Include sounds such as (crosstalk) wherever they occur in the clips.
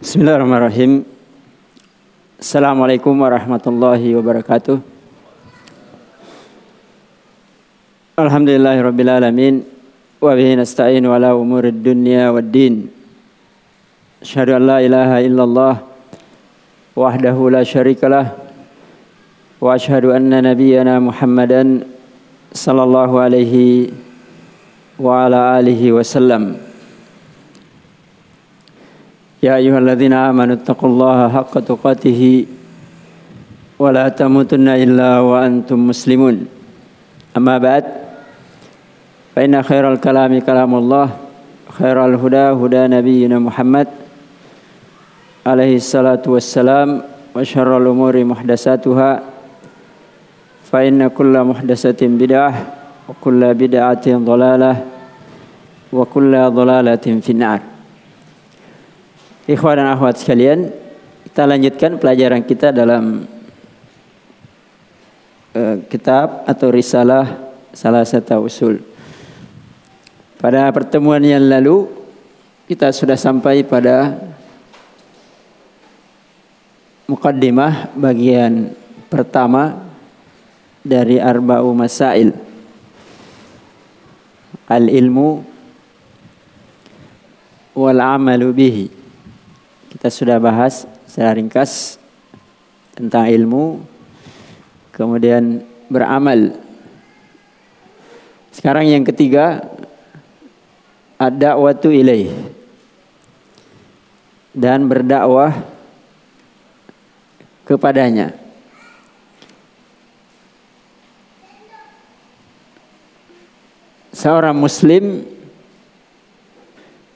Bismillahirrahmanirrahim. Assalamualaikum warahmatullahi wabarakatuh. Alhamdulillahirabbil alamin wa bihi nasta'in ala umurid dunya waddin. Asyhadu an la ilaha illallah wahdahu la syarikalah wa asyhadu anna nabiyyana Muhammadan sallallahu alaihi wa ala alihi wasallam. يا أيها الذين آمنوا اتقوا الله حق تقاته ولا تموتن إلا وأنتم مسلمون. أما بعد فإن خير الكلام كلام الله خير الهدى هدى نبينا محمد عليه الصلاة والسلام وشر الأمور محدثاتها فإن كل محدثة بدعة وكل بدعة ضلالة وكل ضلالة في النار. Ikhwan dan akhwat sekalian, kita lanjutkan pelajaran kita dalam uh, kitab atau risalah salah satu usul. Pada pertemuan yang lalu kita sudah sampai pada mukaddimah bagian pertama dari arba'u masail. Al-ilmu wal amalu bihi kita sudah bahas secara ringkas tentang ilmu, kemudian beramal. Sekarang yang ketiga, ada waktu ilaih dan berdakwah kepadanya. Seorang muslim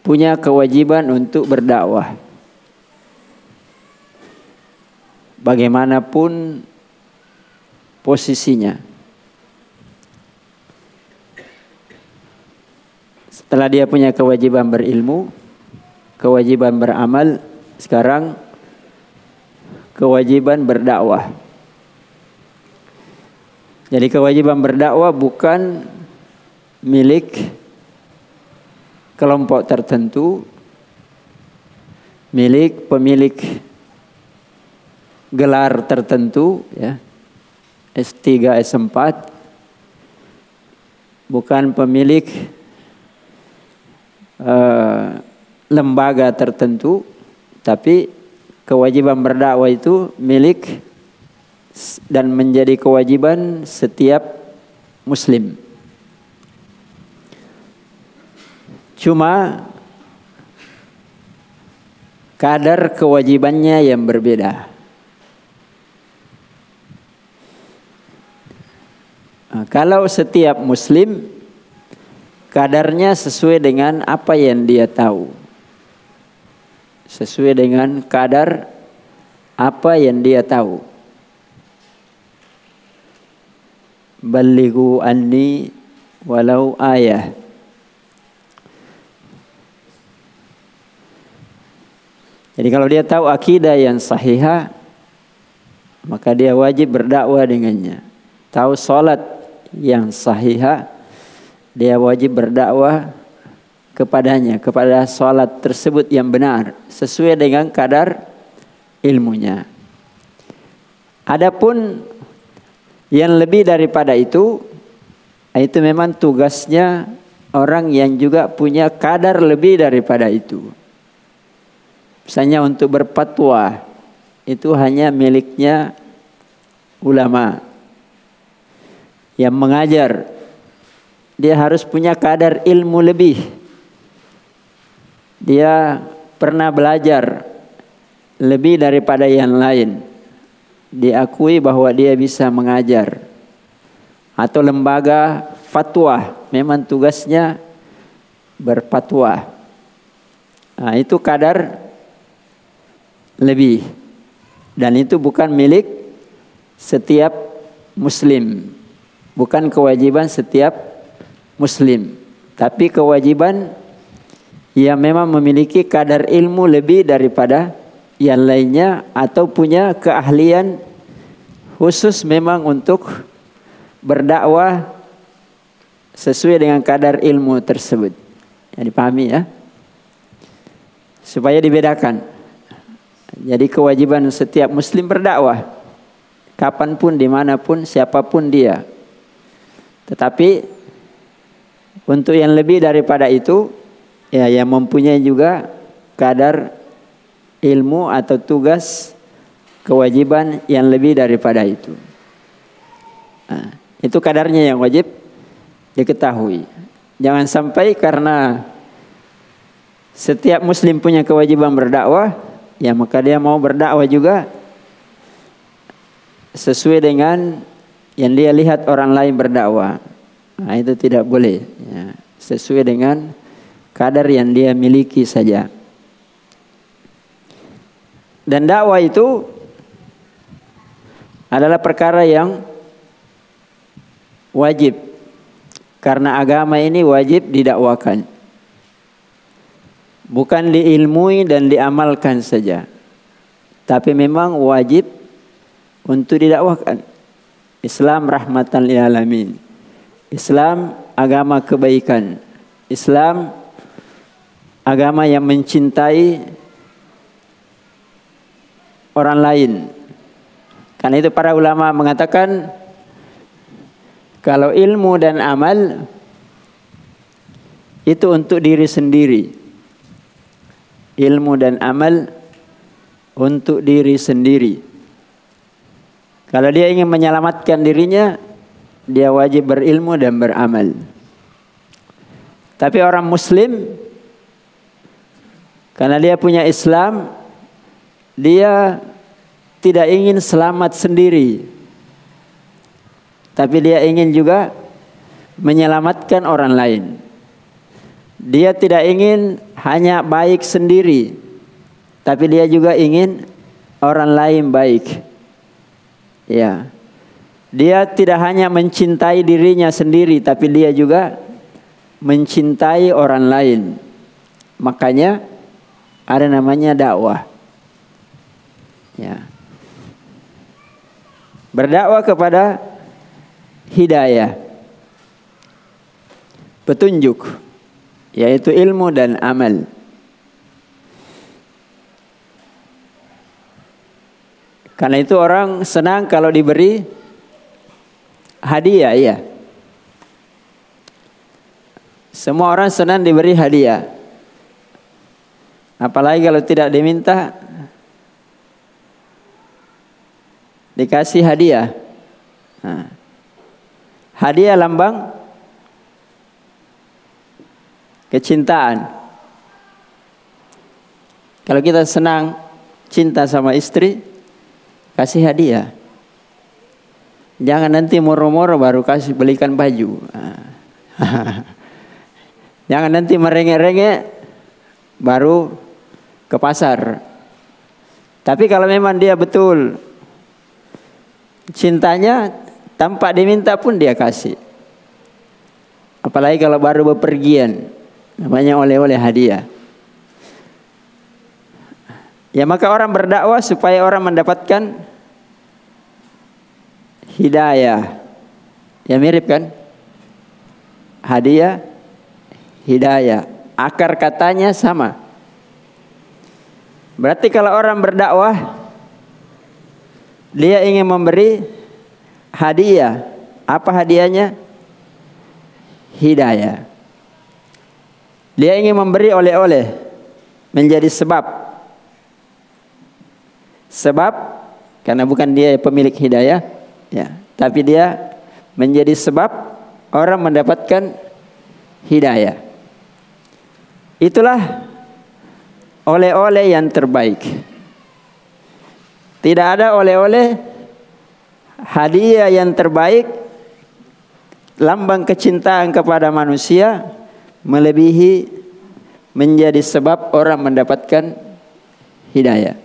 punya kewajiban untuk berdakwah. Bagaimanapun posisinya. Setelah dia punya kewajiban berilmu, kewajiban beramal, sekarang kewajiban berdakwah. Jadi kewajiban berdakwah bukan milik kelompok tertentu, milik pemilik gelar tertentu ya. S3 S4 bukan pemilik uh, lembaga tertentu tapi kewajiban berdakwah itu milik dan menjadi kewajiban setiap muslim. Cuma kadar kewajibannya yang berbeda Nah, kalau setiap muslim kadarnya sesuai dengan apa yang dia tahu. Sesuai dengan kadar apa yang dia tahu. Balighu anni walau ayah. Jadi kalau dia tahu akidah yang sahihah, maka dia wajib berdakwah dengannya. Tahu salat yang sahihah dia wajib berdakwah kepadanya kepada salat tersebut yang benar sesuai dengan kadar ilmunya. Adapun yang lebih daripada itu itu memang tugasnya orang yang juga punya kadar lebih daripada itu. Misalnya untuk berpatwa itu hanya miliknya ulama yang mengajar dia harus punya kadar ilmu lebih. Dia pernah belajar lebih daripada yang lain. Diakui bahwa dia bisa mengajar. Atau lembaga fatwa memang tugasnya berfatwa. Nah, itu kadar lebih. Dan itu bukan milik setiap muslim bukan kewajiban setiap muslim, tapi kewajiban yang memang memiliki kadar ilmu lebih daripada yang lainnya atau punya keahlian khusus memang untuk berdakwah sesuai dengan kadar ilmu tersebut. Yang dipahami ya. Supaya dibedakan. Jadi kewajiban setiap muslim berdakwah. Kapan pun, di mana pun, siapa pun dia. Tetapi untuk yang lebih daripada itu, ya yang mempunyai juga kadar ilmu atau tugas kewajiban yang lebih daripada itu. Nah, itu kadarnya yang wajib diketahui. Jangan sampai karena setiap muslim punya kewajiban berdakwah, ya maka dia mau berdakwah juga sesuai dengan yang dia lihat orang lain berdakwah. Nah, itu tidak boleh. Ya. Sesuai dengan kadar yang dia miliki saja. Dan dakwah itu adalah perkara yang wajib. Karena agama ini wajib didakwakan bukan diilmui dan diamalkan saja tapi memang wajib untuk didakwakan Islam rahmatan lil alamin. Islam agama kebaikan. Islam agama yang mencintai orang lain. Karena itu para ulama mengatakan kalau ilmu dan amal itu untuk diri sendiri. Ilmu dan amal untuk diri sendiri. Kalau dia ingin menyelamatkan dirinya, dia wajib berilmu dan beramal. Tapi orang muslim karena dia punya Islam, dia tidak ingin selamat sendiri. Tapi dia ingin juga menyelamatkan orang lain. Dia tidak ingin hanya baik sendiri, tapi dia juga ingin orang lain baik. Ya. Dia tidak hanya mencintai dirinya sendiri, tapi dia juga mencintai orang lain. Makanya ada namanya dakwah. Ya. Berdakwah kepada hidayah. Petunjuk yaitu ilmu dan amal. Karena itu orang senang kalau diberi hadiah, ya. Semua orang senang diberi hadiah. Apalagi kalau tidak diminta dikasih hadiah. Nah. Hadiah lambang kecintaan. Kalau kita senang cinta sama istri, kasih hadiah. Jangan nanti moro-moro baru kasih belikan baju. (laughs) Jangan nanti merengek-rengek baru ke pasar. Tapi kalau memang dia betul cintanya tanpa diminta pun dia kasih. Apalagi kalau baru bepergian. Namanya oleh-oleh hadiah. Ya maka orang berdakwah supaya orang mendapatkan hidayah. Ya mirip kan? Hadiah, hidayah. Akar katanya sama. Berarti kalau orang berdakwah dia ingin memberi hadiah. Apa hadiahnya? Hidayah. Dia ingin memberi oleh-oleh menjadi sebab. Sebab karena bukan dia pemilik hidayah, ya, tapi dia menjadi sebab orang mendapatkan hidayah. Itulah oleh-oleh yang terbaik. Tidak ada oleh-oleh hadiah yang terbaik lambang kecintaan kepada manusia melebihi menjadi sebab orang mendapatkan hidayah.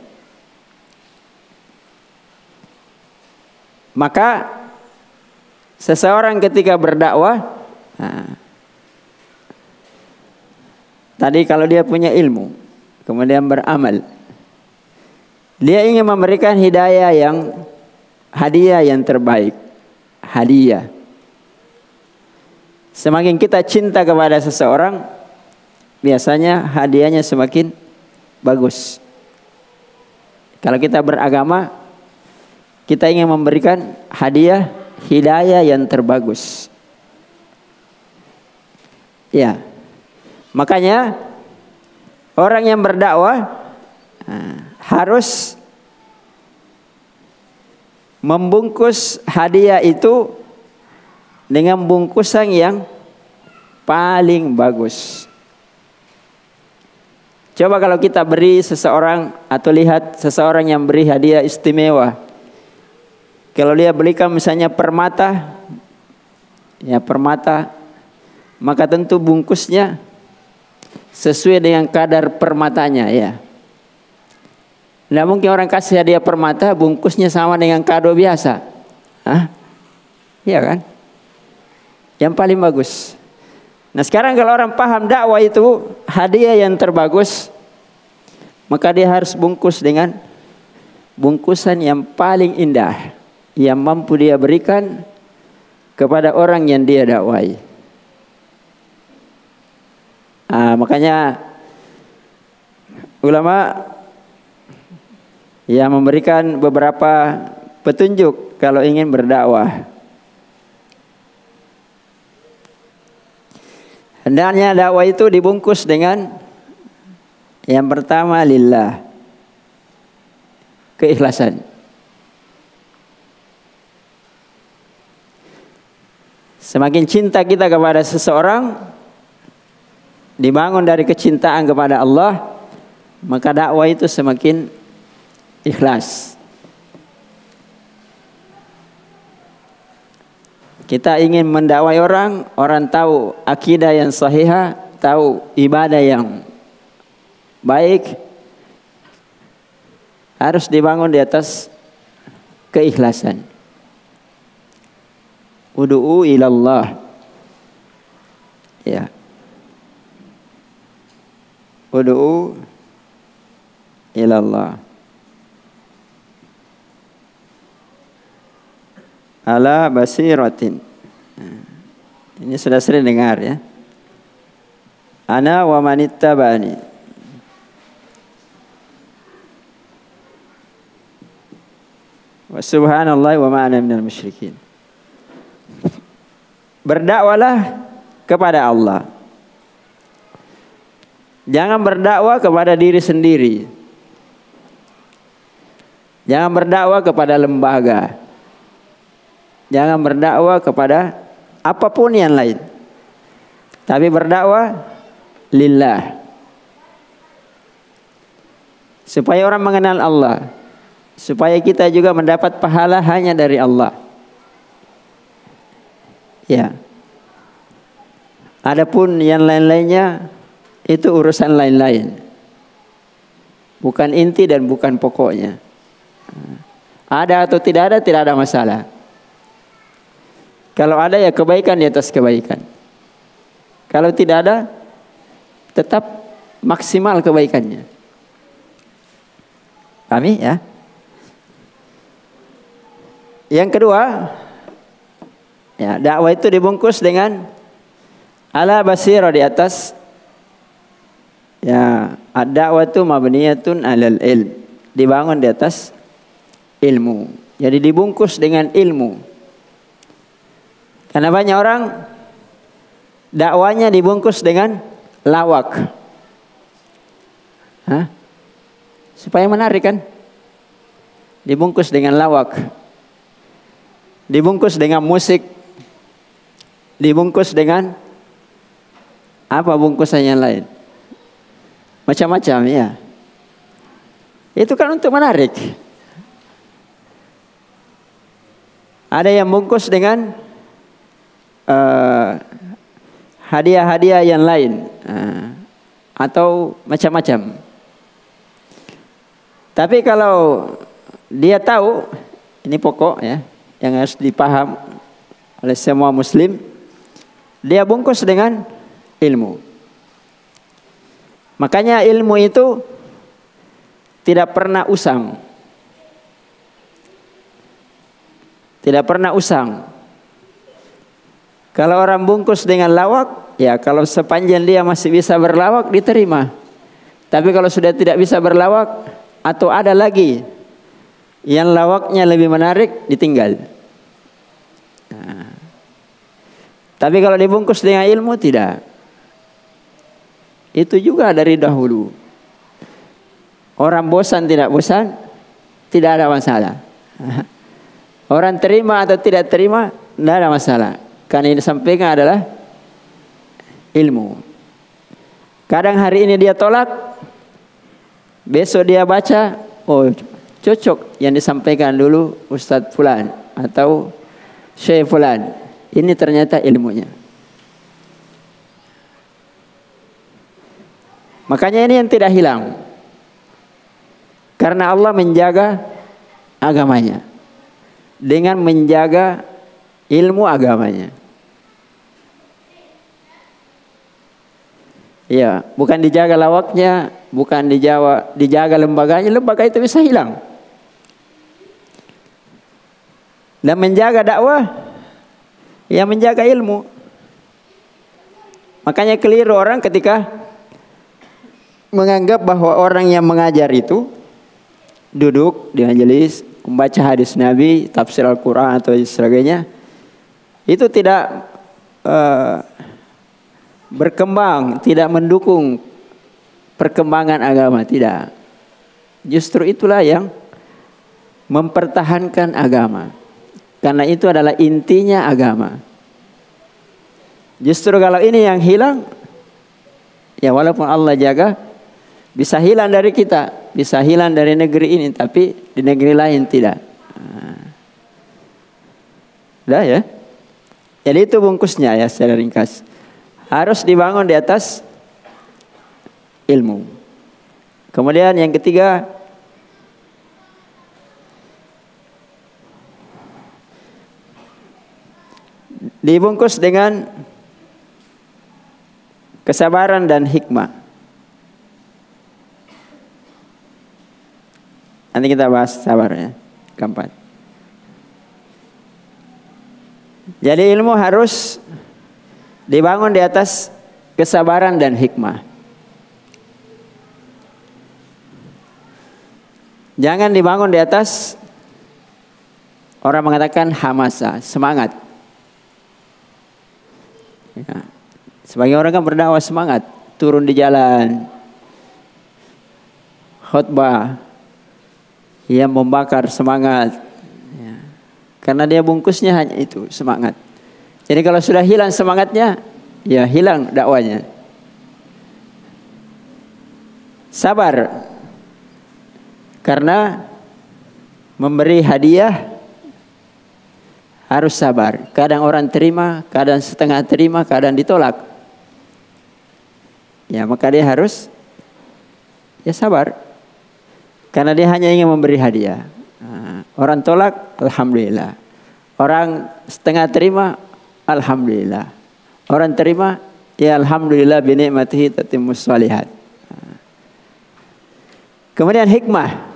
Maka seseorang ketika berdakwah, nah, tadi kalau dia punya ilmu, kemudian beramal, dia ingin memberikan hidayah yang hadiah yang terbaik, hadiah. Semakin kita cinta kepada seseorang, biasanya hadiahnya semakin bagus. Kalau kita beragama, kita ingin memberikan hadiah hidayah yang terbagus. Ya. Makanya orang yang berdakwah harus membungkus hadiah itu dengan bungkusan yang paling bagus. Coba kalau kita beri seseorang atau lihat seseorang yang beri hadiah istimewa. Kalau dia belikan misalnya permata, ya permata, maka tentu bungkusnya sesuai dengan kadar permatanya ya. Tidak mungkin orang kasih hadiah permata bungkusnya sama dengan kado biasa. Hah? Iya kan? Yang paling bagus. Nah sekarang kalau orang paham dakwah itu hadiah yang terbagus, maka dia harus bungkus dengan bungkusan yang paling indah yang mampu dia berikan kepada orang yang dia dakwai. Ah, makanya ulama yang memberikan beberapa petunjuk kalau ingin berdakwah. Hendaknya dakwah itu dibungkus dengan yang pertama lillah. Keikhlasan. Semakin cinta kita kepada seseorang dibangun dari kecintaan kepada Allah, maka dakwah itu semakin ikhlas. Kita ingin mendakwai orang, orang tahu akidah yang sahihah, tahu ibadah yang baik, harus dibangun di atas keikhlasan. Udu'u ilallah. Ya. Udu'u ilallah. ala basiratin. Ini sudah sering dengar ya. Ana wa manittabani. Wa subhanallah wa ma'ana minal musyrikin. Berdakwalah kepada Allah. Jangan berdakwah kepada diri sendiri. Jangan berdakwah kepada lembaga. Jangan berdakwah kepada apa pun yang lain. Tapi berdakwah lillah. Supaya orang mengenal Allah. Supaya kita juga mendapat pahala hanya dari Allah. Ya. Adapun yang lain-lainnya itu urusan lain-lain. Bukan inti dan bukan pokoknya. Ada atau tidak ada tidak ada masalah. Kalau ada ya kebaikan di atas kebaikan. Kalau tidak ada, tetap maksimal kebaikannya. Kami ya. Yang kedua, ya dakwah itu dibungkus dengan ala basira di atas ya ad-dakwah itu mabniyatun alal ilm. Dibangun di atas ilmu. Jadi dibungkus dengan ilmu. Karena banyak orang dakwanya dibungkus dengan lawak. Hah? Supaya menarik kan? Dibungkus dengan lawak. Dibungkus dengan musik. Dibungkus dengan apa bungkusan yang lain? Macam-macam ya. Itu kan untuk menarik. Ada yang bungkus dengan hadiah-hadiah uh, yang lain uh, atau macam-macam. Tapi kalau dia tahu ini pokok ya yang harus dipaham oleh semua muslim, dia bungkus dengan ilmu. Makanya ilmu itu tidak pernah usang. Tidak pernah usang. Kalau orang bungkus dengan lawak, ya kalau sepanjang dia masih bisa berlawak diterima. Tapi kalau sudah tidak bisa berlawak, atau ada lagi yang lawaknya lebih menarik ditinggal. Nah. Tapi kalau dibungkus dengan ilmu tidak. Itu juga dari dahulu. Orang bosan tidak bosan, tidak ada masalah. (laughs) Orang terima atau tidak terima, tidak ada masalah. Karena yang disampaikan adalah ilmu. Kadang hari ini dia tolak, besok dia baca, oh cocok yang disampaikan dulu Ustadz Fulan atau Syekh Fulan. Ini ternyata ilmunya. Makanya ini yang tidak hilang. Karena Allah menjaga agamanya. Dengan menjaga ilmu agamanya. Ya, bukan dijaga lawaknya, bukan dijaga, dijaga lembaganya, lembaga itu bisa hilang. Dan menjaga dakwah, ya menjaga ilmu. Makanya keliru orang ketika menganggap bahwa orang yang mengajar itu duduk di majelis membaca hadis Nabi, tafsir Al-Quran atau sebagainya, itu tidak uh, berkembang, tidak mendukung perkembangan agama, tidak. Justru itulah yang mempertahankan agama. Karena itu adalah intinya agama. Justru kalau ini yang hilang, ya walaupun Allah jaga, bisa hilang dari kita, bisa hilang dari negeri ini, tapi di negeri lain tidak. Nah. ya. Jadi itu bungkusnya ya secara ringkas. Harus dibangun di atas ilmu. Kemudian yang ketiga, dibungkus dengan kesabaran dan hikmah. Nanti kita bahas sabar ya. Keempat. Jadi ilmu harus dibangun di atas kesabaran dan hikmah. Jangan dibangun di atas orang mengatakan hamasa, semangat. Ya. Sebagai orang kan berdakwah semangat, turun di jalan, khutbah, yang membakar semangat. Ya. Karena dia bungkusnya hanya itu, semangat. Jadi kalau sudah hilang semangatnya, ya hilang dakwanya. Sabar. Karena memberi hadiah harus sabar. Kadang orang terima, kadang setengah terima, kadang ditolak. Ya, maka dia harus ya sabar. Karena dia hanya ingin memberi hadiah. Nah, orang tolak, alhamdulillah. Orang setengah terima, alhamdulillah. Orang terima, ya alhamdulillah binikmatihi tatimmus salihat. Nah. Kemudian hikmah.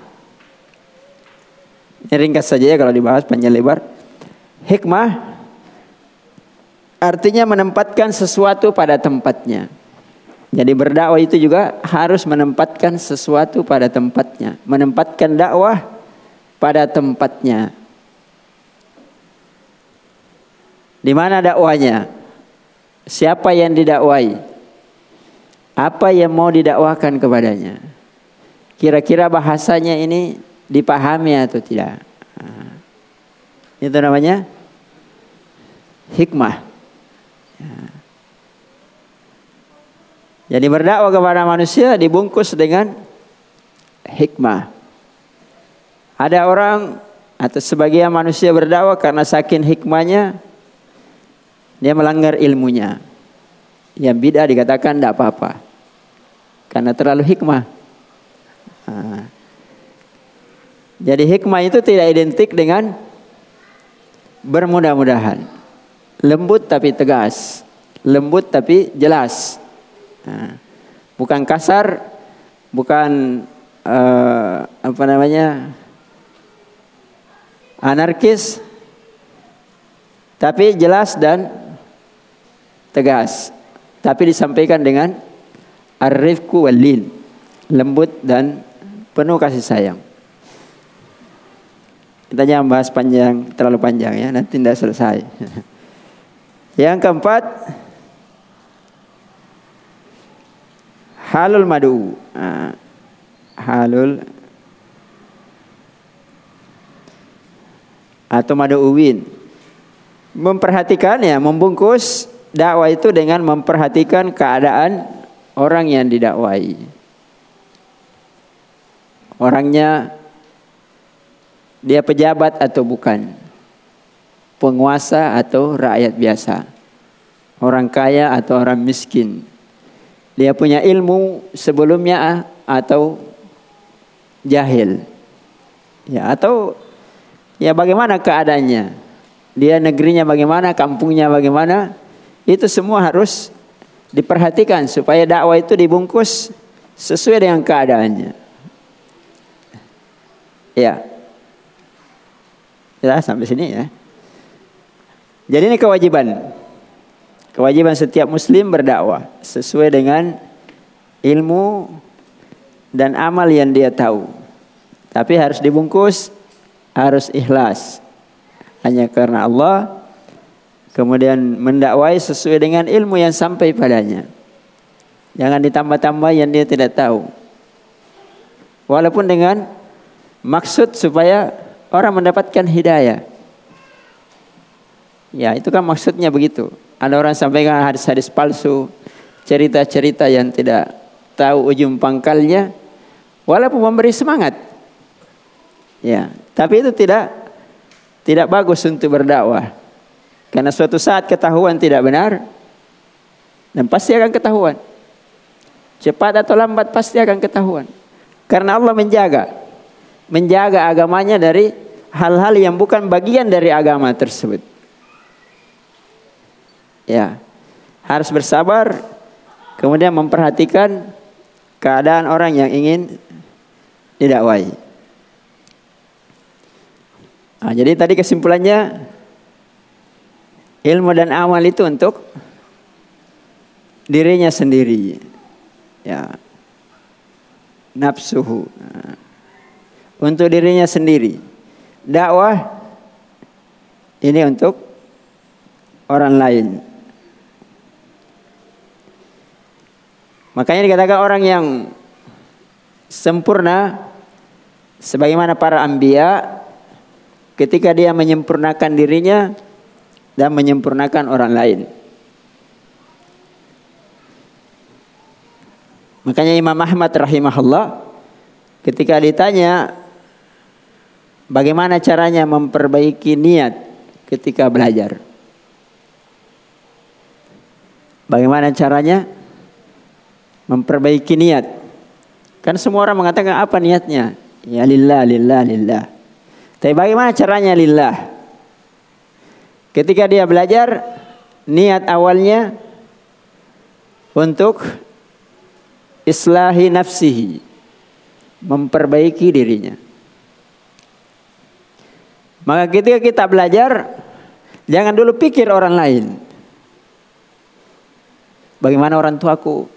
Ini ringkas saja ya kalau dibahas panjang lebar. Hikmah artinya menempatkan sesuatu pada tempatnya. Jadi berdakwah itu juga harus menempatkan sesuatu pada tempatnya, menempatkan dakwah pada tempatnya. Di mana dakwanya? Siapa yang didakwai? Apa yang mau didakwakan kepadanya? Kira-kira bahasanya ini dipahami atau tidak? Nah, itu namanya hikmah. Ya. Jadi berdakwah kepada manusia dibungkus dengan hikmah. Ada orang atau sebagian manusia berdakwah karena saking hikmahnya dia melanggar ilmunya. Yang bid'ah dikatakan tidak apa-apa. Karena terlalu hikmah. Jadi hikmah itu tidak identik dengan bermudah-mudahan. Lembut tapi tegas. Lembut tapi jelas. Bukan kasar, bukan uh, apa namanya anarkis, tapi jelas dan tegas. Tapi disampaikan dengan arifku walil, lembut dan penuh kasih sayang. Kita jangan bahas panjang, terlalu panjang ya, nanti tidak selesai. (laughs) Yang keempat, halul madu. Nah, halul atau madu uwin. Memperhatikan ya, membungkus dakwah itu dengan memperhatikan keadaan orang yang didakwai. Orangnya dia pejabat atau bukan? Penguasa atau rakyat biasa? Orang kaya atau orang miskin? Dia punya ilmu sebelumnya atau jahil? Ya, atau ya bagaimana keadaannya? Dia negerinya bagaimana, kampungnya bagaimana? Itu semua harus diperhatikan supaya dakwah itu dibungkus sesuai dengan keadaannya. Ya. Ya, sampai sini ya. Jadi ini kewajiban. Kewajiban setiap muslim berdakwah sesuai dengan ilmu dan amal yang dia tahu. Tapi harus dibungkus, harus ikhlas. Hanya karena Allah kemudian mendakwai sesuai dengan ilmu yang sampai padanya. Jangan ditambah-tambah yang dia tidak tahu. Walaupun dengan maksud supaya orang mendapatkan hidayah. Ya, itu kan maksudnya begitu. Ada orang sampaikan hadis-hadis palsu, cerita-cerita yang tidak tahu ujung pangkalnya, walaupun memberi semangat. Ya, tapi itu tidak tidak bagus untuk berdakwah. Karena suatu saat ketahuan tidak benar dan pasti akan ketahuan. Cepat atau lambat pasti akan ketahuan. Karena Allah menjaga menjaga agamanya dari hal-hal yang bukan bagian dari agama tersebut. Ya, harus bersabar, kemudian memperhatikan keadaan orang yang ingin didakwai. Nah, jadi tadi kesimpulannya ilmu dan amal itu untuk dirinya sendiri. Ya. Nafsuhu. Untuk dirinya sendiri. Dakwah ini untuk orang lain. Makanya dikatakan orang yang sempurna sebagaimana para ambia ketika dia menyempurnakan dirinya dan menyempurnakan orang lain. Makanya Imam Ahmad rahimahullah ketika ditanya Bagaimana caranya memperbaiki niat ketika belajar? Bagaimana caranya memperbaiki niat? Kan semua orang mengatakan apa niatnya? Ya lillah, lillah, lillah. Tapi bagaimana caranya lillah? Ketika dia belajar, niat awalnya untuk islahi nafsihi, memperbaiki dirinya. Maka ketika kita belajar, jangan dulu pikir orang lain. Bagaimana orang tuaku?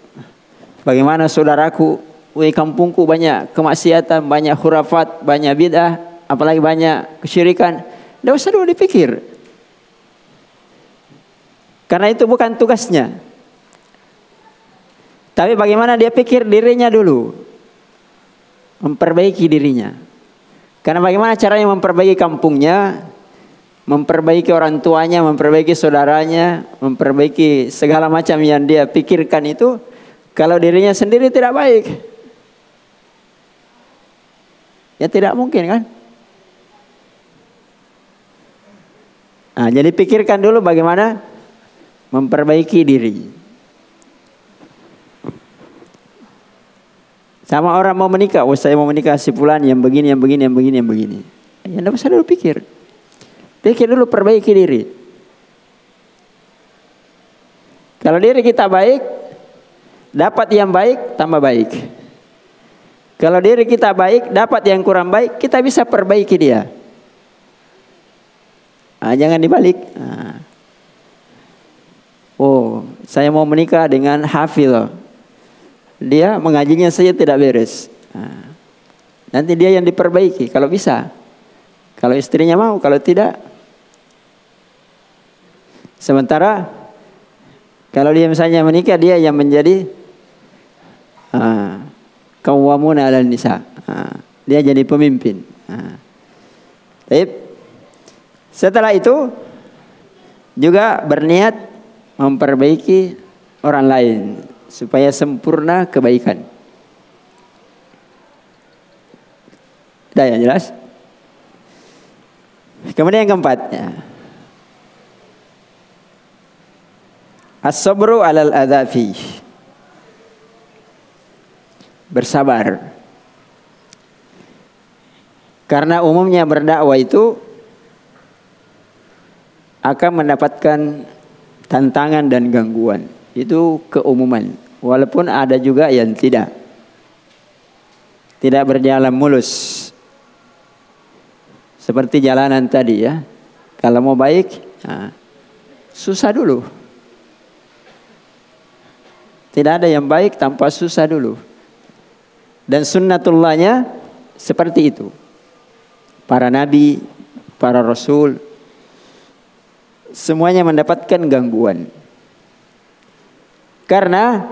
Bagaimana saudaraku? Wih kampungku banyak kemaksiatan, banyak khurafat, banyak bid'ah, apalagi banyak kesyirikan. Tidak usah dulu dipikir. Karena itu bukan tugasnya. Tapi bagaimana dia pikir dirinya dulu. Memperbaiki dirinya. Karena bagaimana caranya memperbaiki kampungnya, memperbaiki orang tuanya, memperbaiki saudaranya, memperbaiki segala macam yang dia pikirkan itu, kalau dirinya sendiri tidak baik, ya tidak mungkin kan? Nah, jadi pikirkan dulu bagaimana memperbaiki diri. Sama orang mau menikah, oh saya mau menikah si pulan yang begini, yang begini, yang begini, yang begini. Ya enggak usah dulu pikir. Pikir dulu perbaiki diri. Kalau diri kita baik, dapat yang baik, tambah baik. Kalau diri kita baik, dapat yang kurang baik, kita bisa perbaiki dia. Nah, jangan dibalik. Nah. Oh, saya mau menikah dengan hafil dia mengajinya saja tidak beres. Nah, Nanti dia yang diperbaiki kalau bisa. Kalau istrinya mau, kalau tidak. Sementara kalau dia misalnya menikah dia yang menjadi uh, kawamun ala nisa. Dia jadi pemimpin. Uh. Setelah itu juga berniat memperbaiki orang lain supaya sempurna kebaikan. Dah yang jelas? Kemudian yang keempatnya. As-sabru alal adzafi. Bersabar. Karena umumnya berdakwah itu akan mendapatkan tantangan dan gangguan. Itu keumuman. Walaupun ada juga yang tidak. Tidak berjalan mulus. Seperti jalanan tadi ya. Kalau mau baik, nah, susah dulu. Tidak ada yang baik tanpa susah dulu. Dan sunnatullahnya seperti itu. Para nabi, para rasul, semuanya mendapatkan gangguan. Karena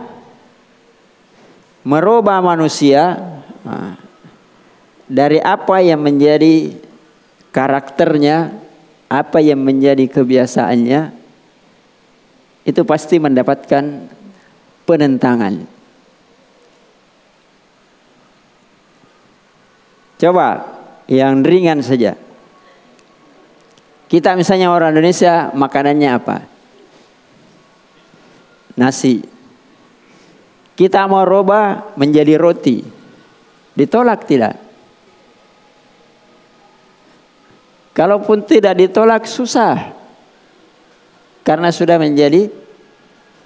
merubah manusia dari apa yang menjadi karakternya, apa yang menjadi kebiasaannya, itu pasti mendapatkan penentangan. Coba yang ringan saja. Kita misalnya orang Indonesia makanannya apa? Nasi. Kita mau roba menjadi roti. Ditolak tidak? Kalaupun tidak ditolak susah. Karena sudah menjadi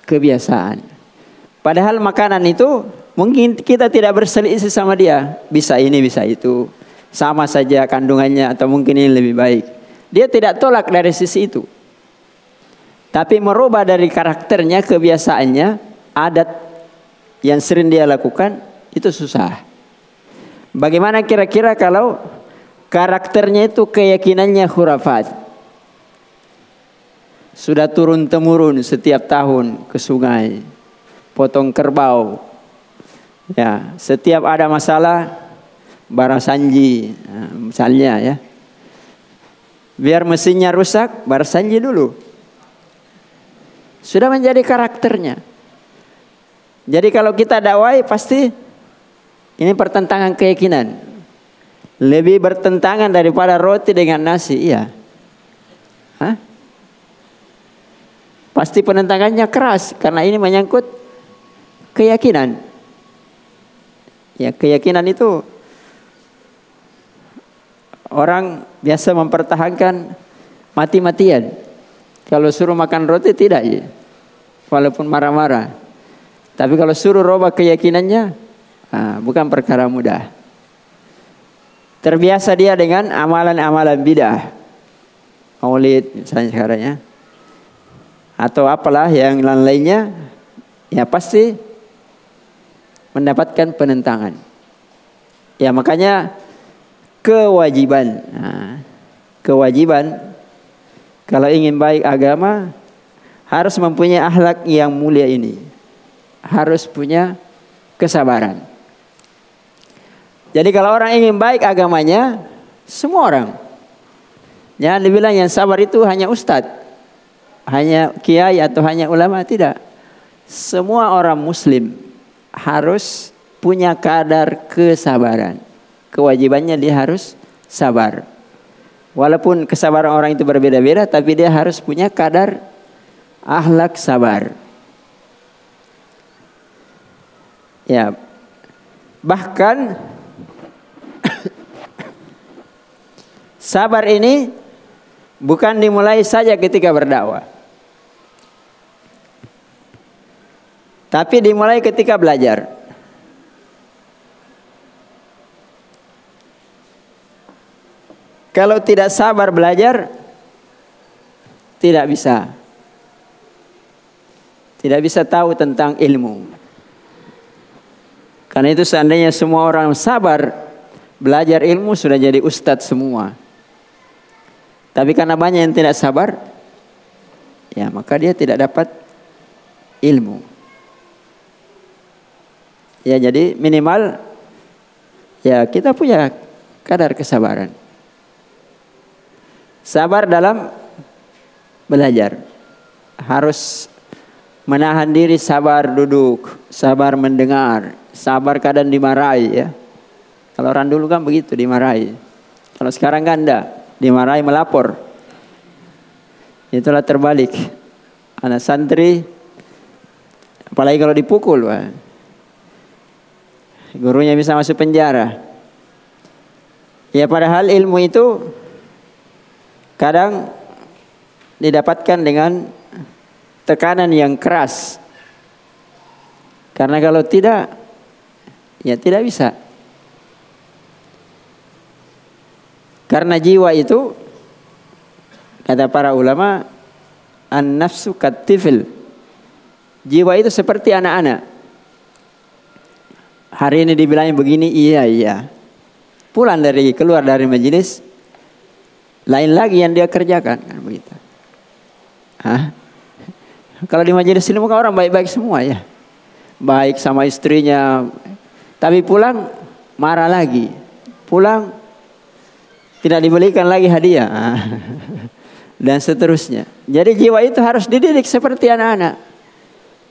kebiasaan. Padahal makanan itu mungkin kita tidak berselisih sama dia. Bisa ini, bisa itu. Sama saja kandungannya atau mungkin ini lebih baik. Dia tidak tolak dari sisi itu. Tapi merubah dari karakternya, kebiasaannya, adat yang sering dia lakukan, itu susah. Bagaimana kira-kira kalau Karakternya itu keyakinannya khurafat. Sudah turun temurun setiap tahun ke sungai. Potong kerbau. Ya, setiap ada masalah barasanji nah, misalnya ya. Biar mesinnya rusak, barasanji dulu. Sudah menjadi karakternya. Jadi kalau kita dakwai pasti ini pertentangan keyakinan lebih bertentangan daripada roti dengan nasi, iya. Hah? Pasti penentangannya keras karena ini menyangkut keyakinan. Ya, keyakinan itu orang biasa mempertahankan mati-matian. Kalau suruh makan roti tidak ya. Walaupun marah-marah. Tapi kalau suruh robah keyakinannya, ah, bukan perkara mudah. Terbiasa dia dengan amalan-amalan bidah. Maulid misalnya sekarang ya. Atau apalah yang lain-lainnya. Ya pasti mendapatkan penentangan. Ya makanya kewajiban. Nah, kewajiban kalau ingin baik agama harus mempunyai akhlak yang mulia ini. Harus punya kesabaran. Jadi kalau orang ingin baik agamanya, semua orang. Jangan dibilang yang sabar itu hanya ustadz, hanya kiai atau hanya ulama, tidak. Semua orang muslim harus punya kadar kesabaran. Kewajibannya dia harus sabar. Walaupun kesabaran orang itu berbeda-beda, tapi dia harus punya kadar ahlak sabar. Ya, bahkan (coughs) Sabar ini bukan dimulai saja ketika berdakwah. Tapi dimulai ketika belajar. Kalau tidak sabar belajar, tidak bisa. Tidak bisa tahu tentang ilmu. Karena itu seandainya semua orang sabar belajar ilmu sudah jadi ustadz semua. Tapi karena banyak yang tidak sabar, ya maka dia tidak dapat ilmu. Ya jadi minimal ya kita punya kadar kesabaran. Sabar dalam belajar. Harus menahan diri sabar duduk, sabar mendengar, sabar kadang dimarahi ya. Kalau orang dulu kan begitu dimarahi. Kalau sekarang kan enggak, dimarahi melapor. Itulah terbalik. Anak santri apalagi kalau dipukul, Pak. Gurunya bisa masuk penjara. Ya padahal ilmu itu kadang didapatkan dengan tekanan yang keras. Karena kalau tidak, ya tidak bisa. Karena jiwa itu, kata para ulama, an-nafsu katifil. Jiwa itu seperti anak-anak. Hari ini dibilangin begini, iya, iya. Pulang dari, keluar dari majelis, lain lagi yang dia kerjakan. Kan begitu. Hah? Kalau di majelis ilmu kan orang baik-baik semua ya. Baik sama istrinya. Tapi pulang marah lagi. Pulang tidak dibelikan lagi hadiah. (laughs) Dan seterusnya. Jadi jiwa itu harus dididik seperti anak-anak.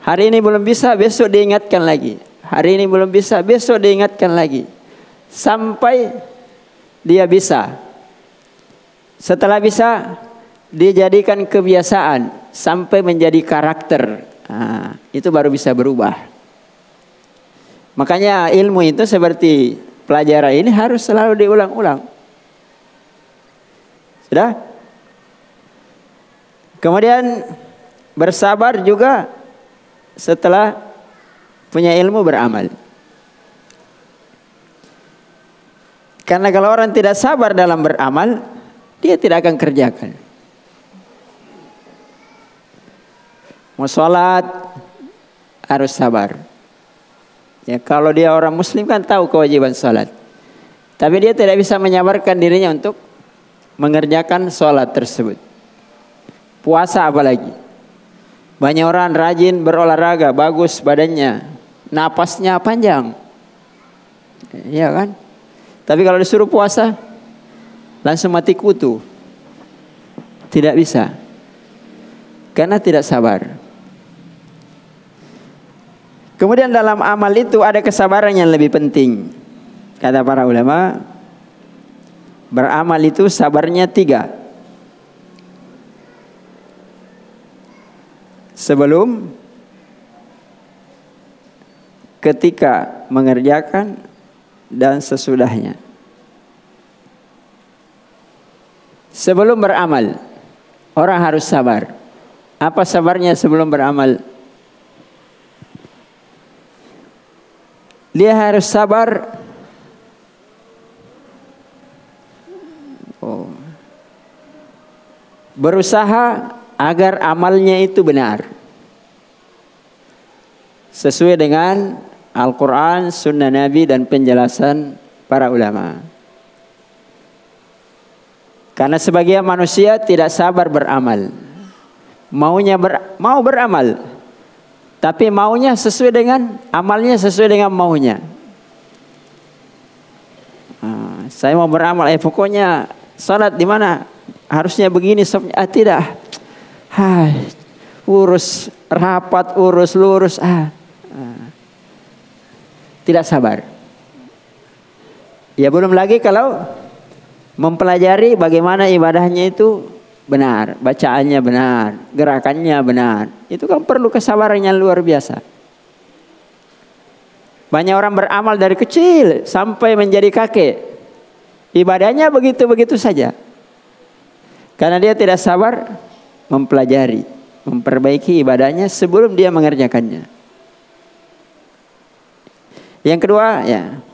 Hari ini belum bisa, besok diingatkan lagi. Hari ini belum bisa, besok diingatkan lagi. Sampai dia bisa. Setelah bisa, dijadikan kebiasaan sampai menjadi karakter. Nah, itu baru bisa berubah. Makanya ilmu itu seperti pelajaran ini harus selalu diulang-ulang. Sudah? Kemudian bersabar juga setelah punya ilmu beramal. Karena kalau orang tidak sabar dalam beramal, dia tidak akan kerjakan. Mau sholat harus sabar. Ya, kalau dia orang muslim kan tahu kewajiban sholat. Tapi dia tidak bisa menyabarkan dirinya untuk mengerjakan sholat tersebut. Puasa apalagi. Banyak orang rajin berolahraga, bagus badannya. Napasnya panjang. Iya kan? Tapi kalau disuruh puasa, langsung mati kutu. Tidak bisa. Karena tidak sabar. Kemudian dalam amal itu ada kesabaran yang lebih penting. Kata para ulama, beramal itu sabarnya tiga. Sebelum, ketika mengerjakan, dan sesudahnya. Sebelum beramal, orang harus sabar. Apa sabarnya sebelum beramal? Dia harus sabar. Oh. Berusaha agar amalnya itu benar. Sesuai dengan Al-Quran, Sunnah Nabi dan penjelasan para ulama. Karena sebagian manusia tidak sabar beramal. Maunya ber, mau beramal, tapi maunya sesuai dengan amalnya sesuai dengan maunya. Nah, saya mau beramal, eh pokoknya salat di mana harusnya begini, ah tidak. Hai, urus rapat, urus lurus, ah. ah. Tidak sabar. Ya belum lagi kalau mempelajari bagaimana ibadahnya itu benar, bacaannya benar, gerakannya benar. Itu kan perlu kesabaran yang luar biasa. Banyak orang beramal dari kecil sampai menjadi kakek. Ibadahnya begitu-begitu saja. Karena dia tidak sabar mempelajari, memperbaiki ibadahnya sebelum dia mengerjakannya. Yang kedua, ya.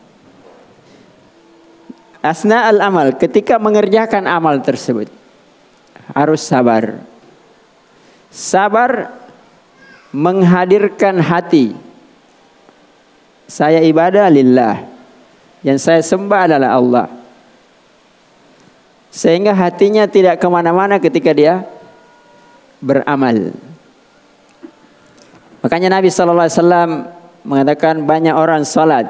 Asna al-amal, ketika mengerjakan amal tersebut harus sabar. Sabar menghadirkan hati. Saya ibadah lillah. Yang saya sembah adalah Allah. Sehingga hatinya tidak ke mana-mana ketika dia beramal. Makanya Nabi Shallallahu Alaihi Wasallam mengatakan banyak orang salat,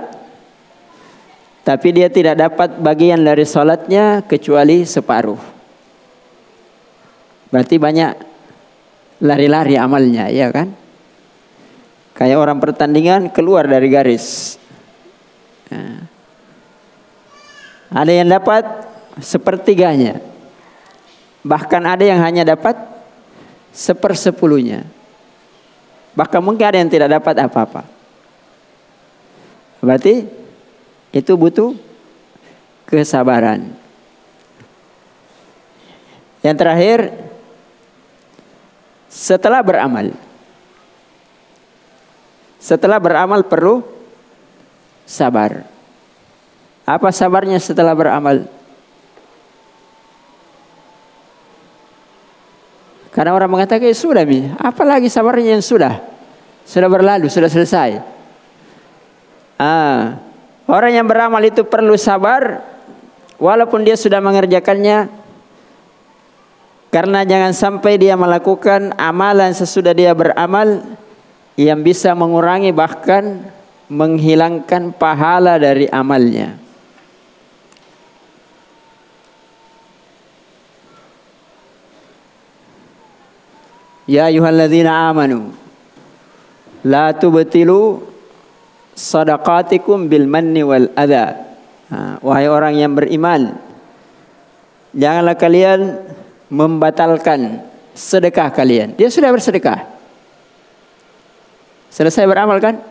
tapi dia tidak dapat bagian dari salatnya kecuali separuh. Berarti banyak lari-lari amalnya, ya kan? Kayak orang pertandingan keluar dari garis. Nah. Ada yang dapat sepertiganya. Bahkan ada yang hanya dapat sepersepuluhnya. Bahkan mungkin ada yang tidak dapat apa-apa. Berarti itu butuh kesabaran. Yang terakhir, setelah beramal. Setelah beramal perlu sabar. Apa sabarnya setelah beramal? Karena orang mengatakan ya sudah mi, apalagi sabarnya yang sudah, sudah berlalu, sudah selesai. Ah, orang yang beramal itu perlu sabar, walaupun dia sudah mengerjakannya, karena jangan sampai dia melakukan amalan sesudah dia beramal yang bisa mengurangi bahkan menghilangkan pahala dari amalnya. Ya ayyuhalladzina amanu la tubtilu sadaqatikum bil manni wal adha. Wahai orang yang beriman, janganlah kalian membatalkan sedekah kalian. Dia sudah bersedekah. Selesai beramal kan?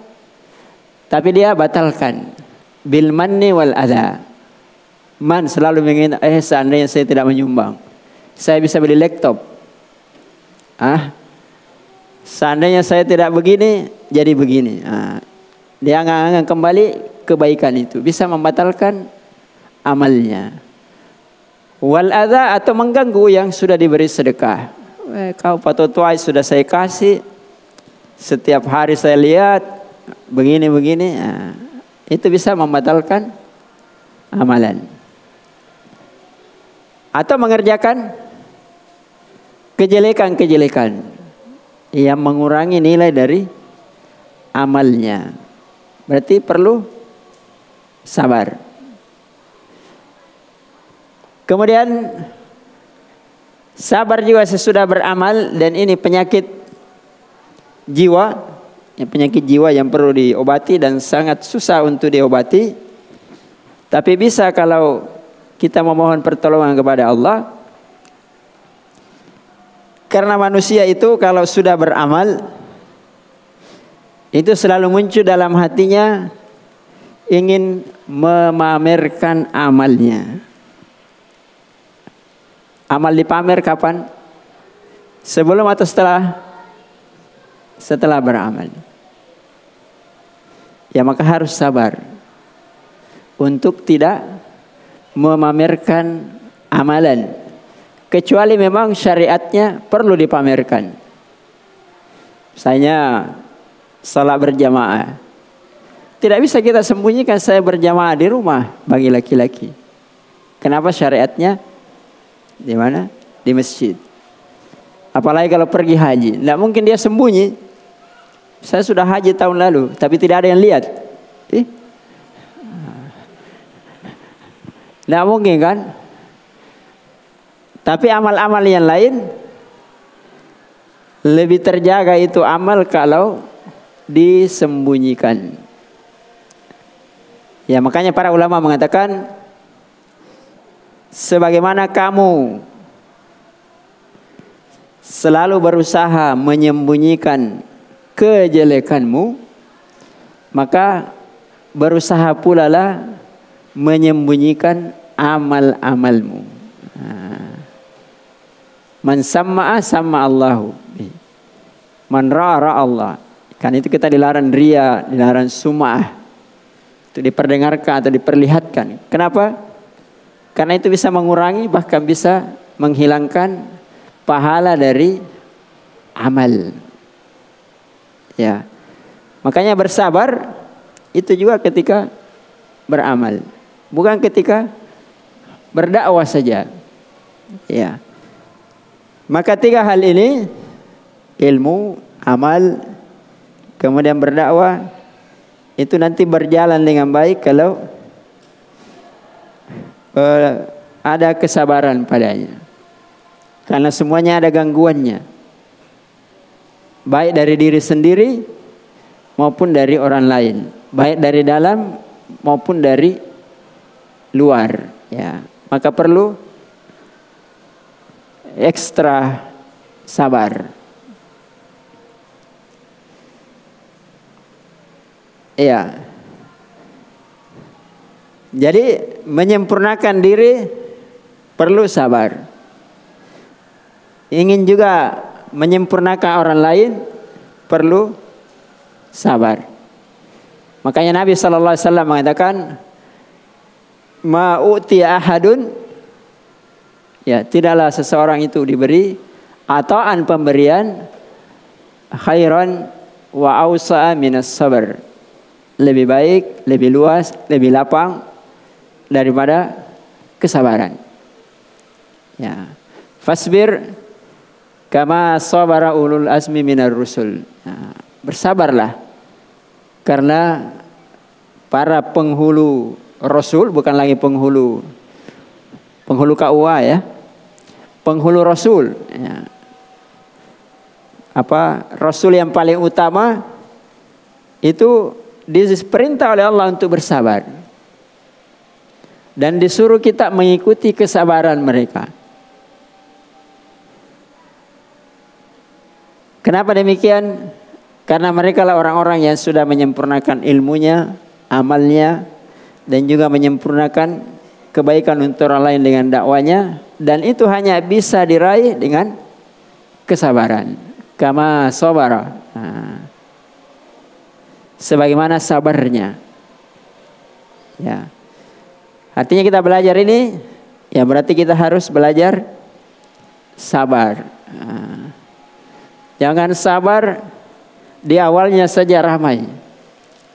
Tapi dia batalkan bil manni wal adha. Man selalu ingin eh seandainya saya tidak menyumbang. Saya bisa beli laptop Ah, seandainya saya tidak begini, jadi begini. Ah, dia akan kembali kebaikan itu, bisa membatalkan amalnya. Wal adha atau mengganggu yang sudah diberi sedekah. Eh, kau patotuai sudah saya kasih, setiap hari saya lihat begini-begini, ah, itu bisa membatalkan amalan. Atau mengerjakan kejelekan-kejelekan yang mengurangi nilai dari amalnya. Berarti perlu sabar. Kemudian sabar juga sesudah beramal dan ini penyakit jiwa, ya penyakit jiwa yang perlu diobati dan sangat susah untuk diobati. Tapi bisa kalau kita memohon pertolongan kepada Allah, karena manusia itu kalau sudah beramal itu selalu muncul dalam hatinya ingin memamerkan amalnya. Amal dipamer kapan? Sebelum atau setelah? Setelah beramal. Ya maka harus sabar untuk tidak memamerkan amalan kecuali memang syariatnya perlu dipamerkan. Misalnya salat berjamaah. Tidak bisa kita sembunyikan saya berjamaah di rumah bagi laki-laki. Kenapa syariatnya di mana? Di masjid. Apalagi kalau pergi haji, tidak mungkin dia sembunyi. Saya sudah haji tahun lalu, tapi tidak ada yang lihat. Eh? Tidak mungkin kan? Tapi amal-amal yang lain lebih terjaga itu amal kalau disembunyikan. Ya makanya para ulama mengatakan sebagaimana kamu selalu berusaha menyembunyikan kejelekanmu maka berusaha pula lah menyembunyikan amal-amalmu. Man samma'a sama Allahu. Man ra'a Allah. Kan itu kita dilarang ria, dilarang sum'ah. Itu diperdengarkan atau diperlihatkan. Kenapa? Karena itu bisa mengurangi bahkan bisa menghilangkan pahala dari amal. Ya. Makanya bersabar itu juga ketika beramal. Bukan ketika berdakwah saja. Ya. Maka tiga hal ini ilmu, amal, kemudian berdakwah itu nanti berjalan dengan baik kalau uh, ada kesabaran padanya. Karena semuanya ada gangguannya. Baik dari diri sendiri maupun dari orang lain. Baik dari dalam maupun dari luar. Ya, maka perlu ekstra sabar. Iya. Jadi menyempurnakan diri perlu sabar. Ingin juga menyempurnakan orang lain perlu sabar. Makanya Nabi sallallahu alaihi wasallam mengatakan ma'uti ahadun ya tidaklah seseorang itu diberi atauan pemberian khairan wa ausa'a minas sabar. Lebih baik, lebih luas, lebih lapang daripada kesabaran. Ya. Fasbir Kama sabara ulul azmi minar rusul. Nah, bersabarlah. Karena para penghulu rasul bukan lagi penghulu penghulu KUA ya. Penghulu rasul ya. Apa rasul yang paling utama itu diperintah oleh Allah untuk bersabar. Dan disuruh kita mengikuti kesabaran mereka. Kenapa demikian? Karena mereka lah orang-orang yang sudah menyempurnakan ilmunya, amalnya, dan juga menyempurnakan kebaikan untuk orang lain dengan dakwanya. Dan itu hanya bisa diraih dengan kesabaran. Kama sabara. Nah. Sebagaimana sabarnya. Ya. Artinya kita belajar ini, ya berarti kita harus belajar sabar. Nah. Jangan sabar di awalnya saja ramai.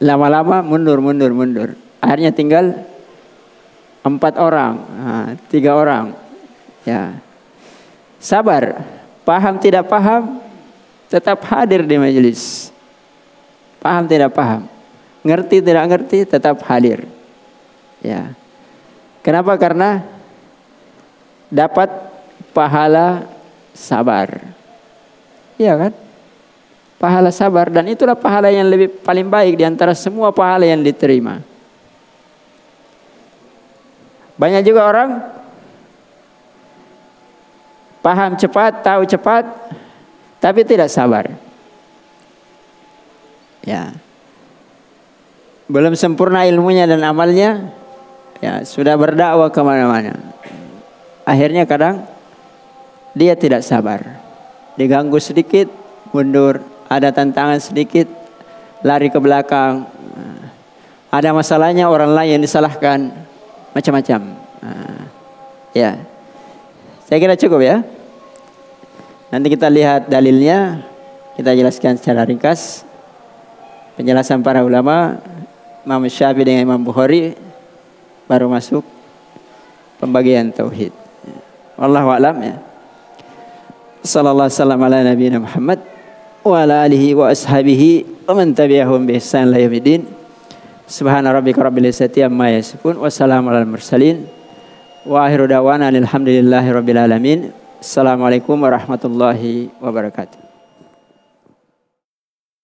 Lama-lama mundur, mundur, mundur. Akhirnya tinggal empat orang, nah, tiga orang. Ya, sabar. Paham tidak paham, tetap hadir di majelis. Paham tidak paham, ngerti tidak ngerti, tetap hadir. Ya, kenapa? Karena dapat pahala sabar. Iya kan? Pahala sabar dan itulah pahala yang lebih paling baik di antara semua pahala yang diterima. Banyak juga orang paham cepat, tahu cepat, tapi tidak sabar. Ya. Belum sempurna ilmunya dan amalnya, ya sudah berdakwah ke mana-mana. Akhirnya kadang dia tidak sabar diganggu sedikit mundur, ada tantangan sedikit lari ke belakang. Ada masalahnya orang lain yang disalahkan macam-macam. Ya. Saya kira cukup ya. Nanti kita lihat dalilnya, kita jelaskan secara ringkas. Penjelasan para ulama, Imam Syafi'i dengan Imam Bukhari baru masuk pembagian tauhid. Wallahu a'lam ya. Sallallahu alaihi ala nabiyina Muhammad wa ala alihi wa ashabihi wa man tabi'ahum bi ihsan ila yaumil Subhana rabbika rabbil izzati amma yasifun wa salamun alal mursalin wa akhiru da'wana alhamdulillahi rabbil alamin. Assalamualaikum warahmatullahi wabarakatuh.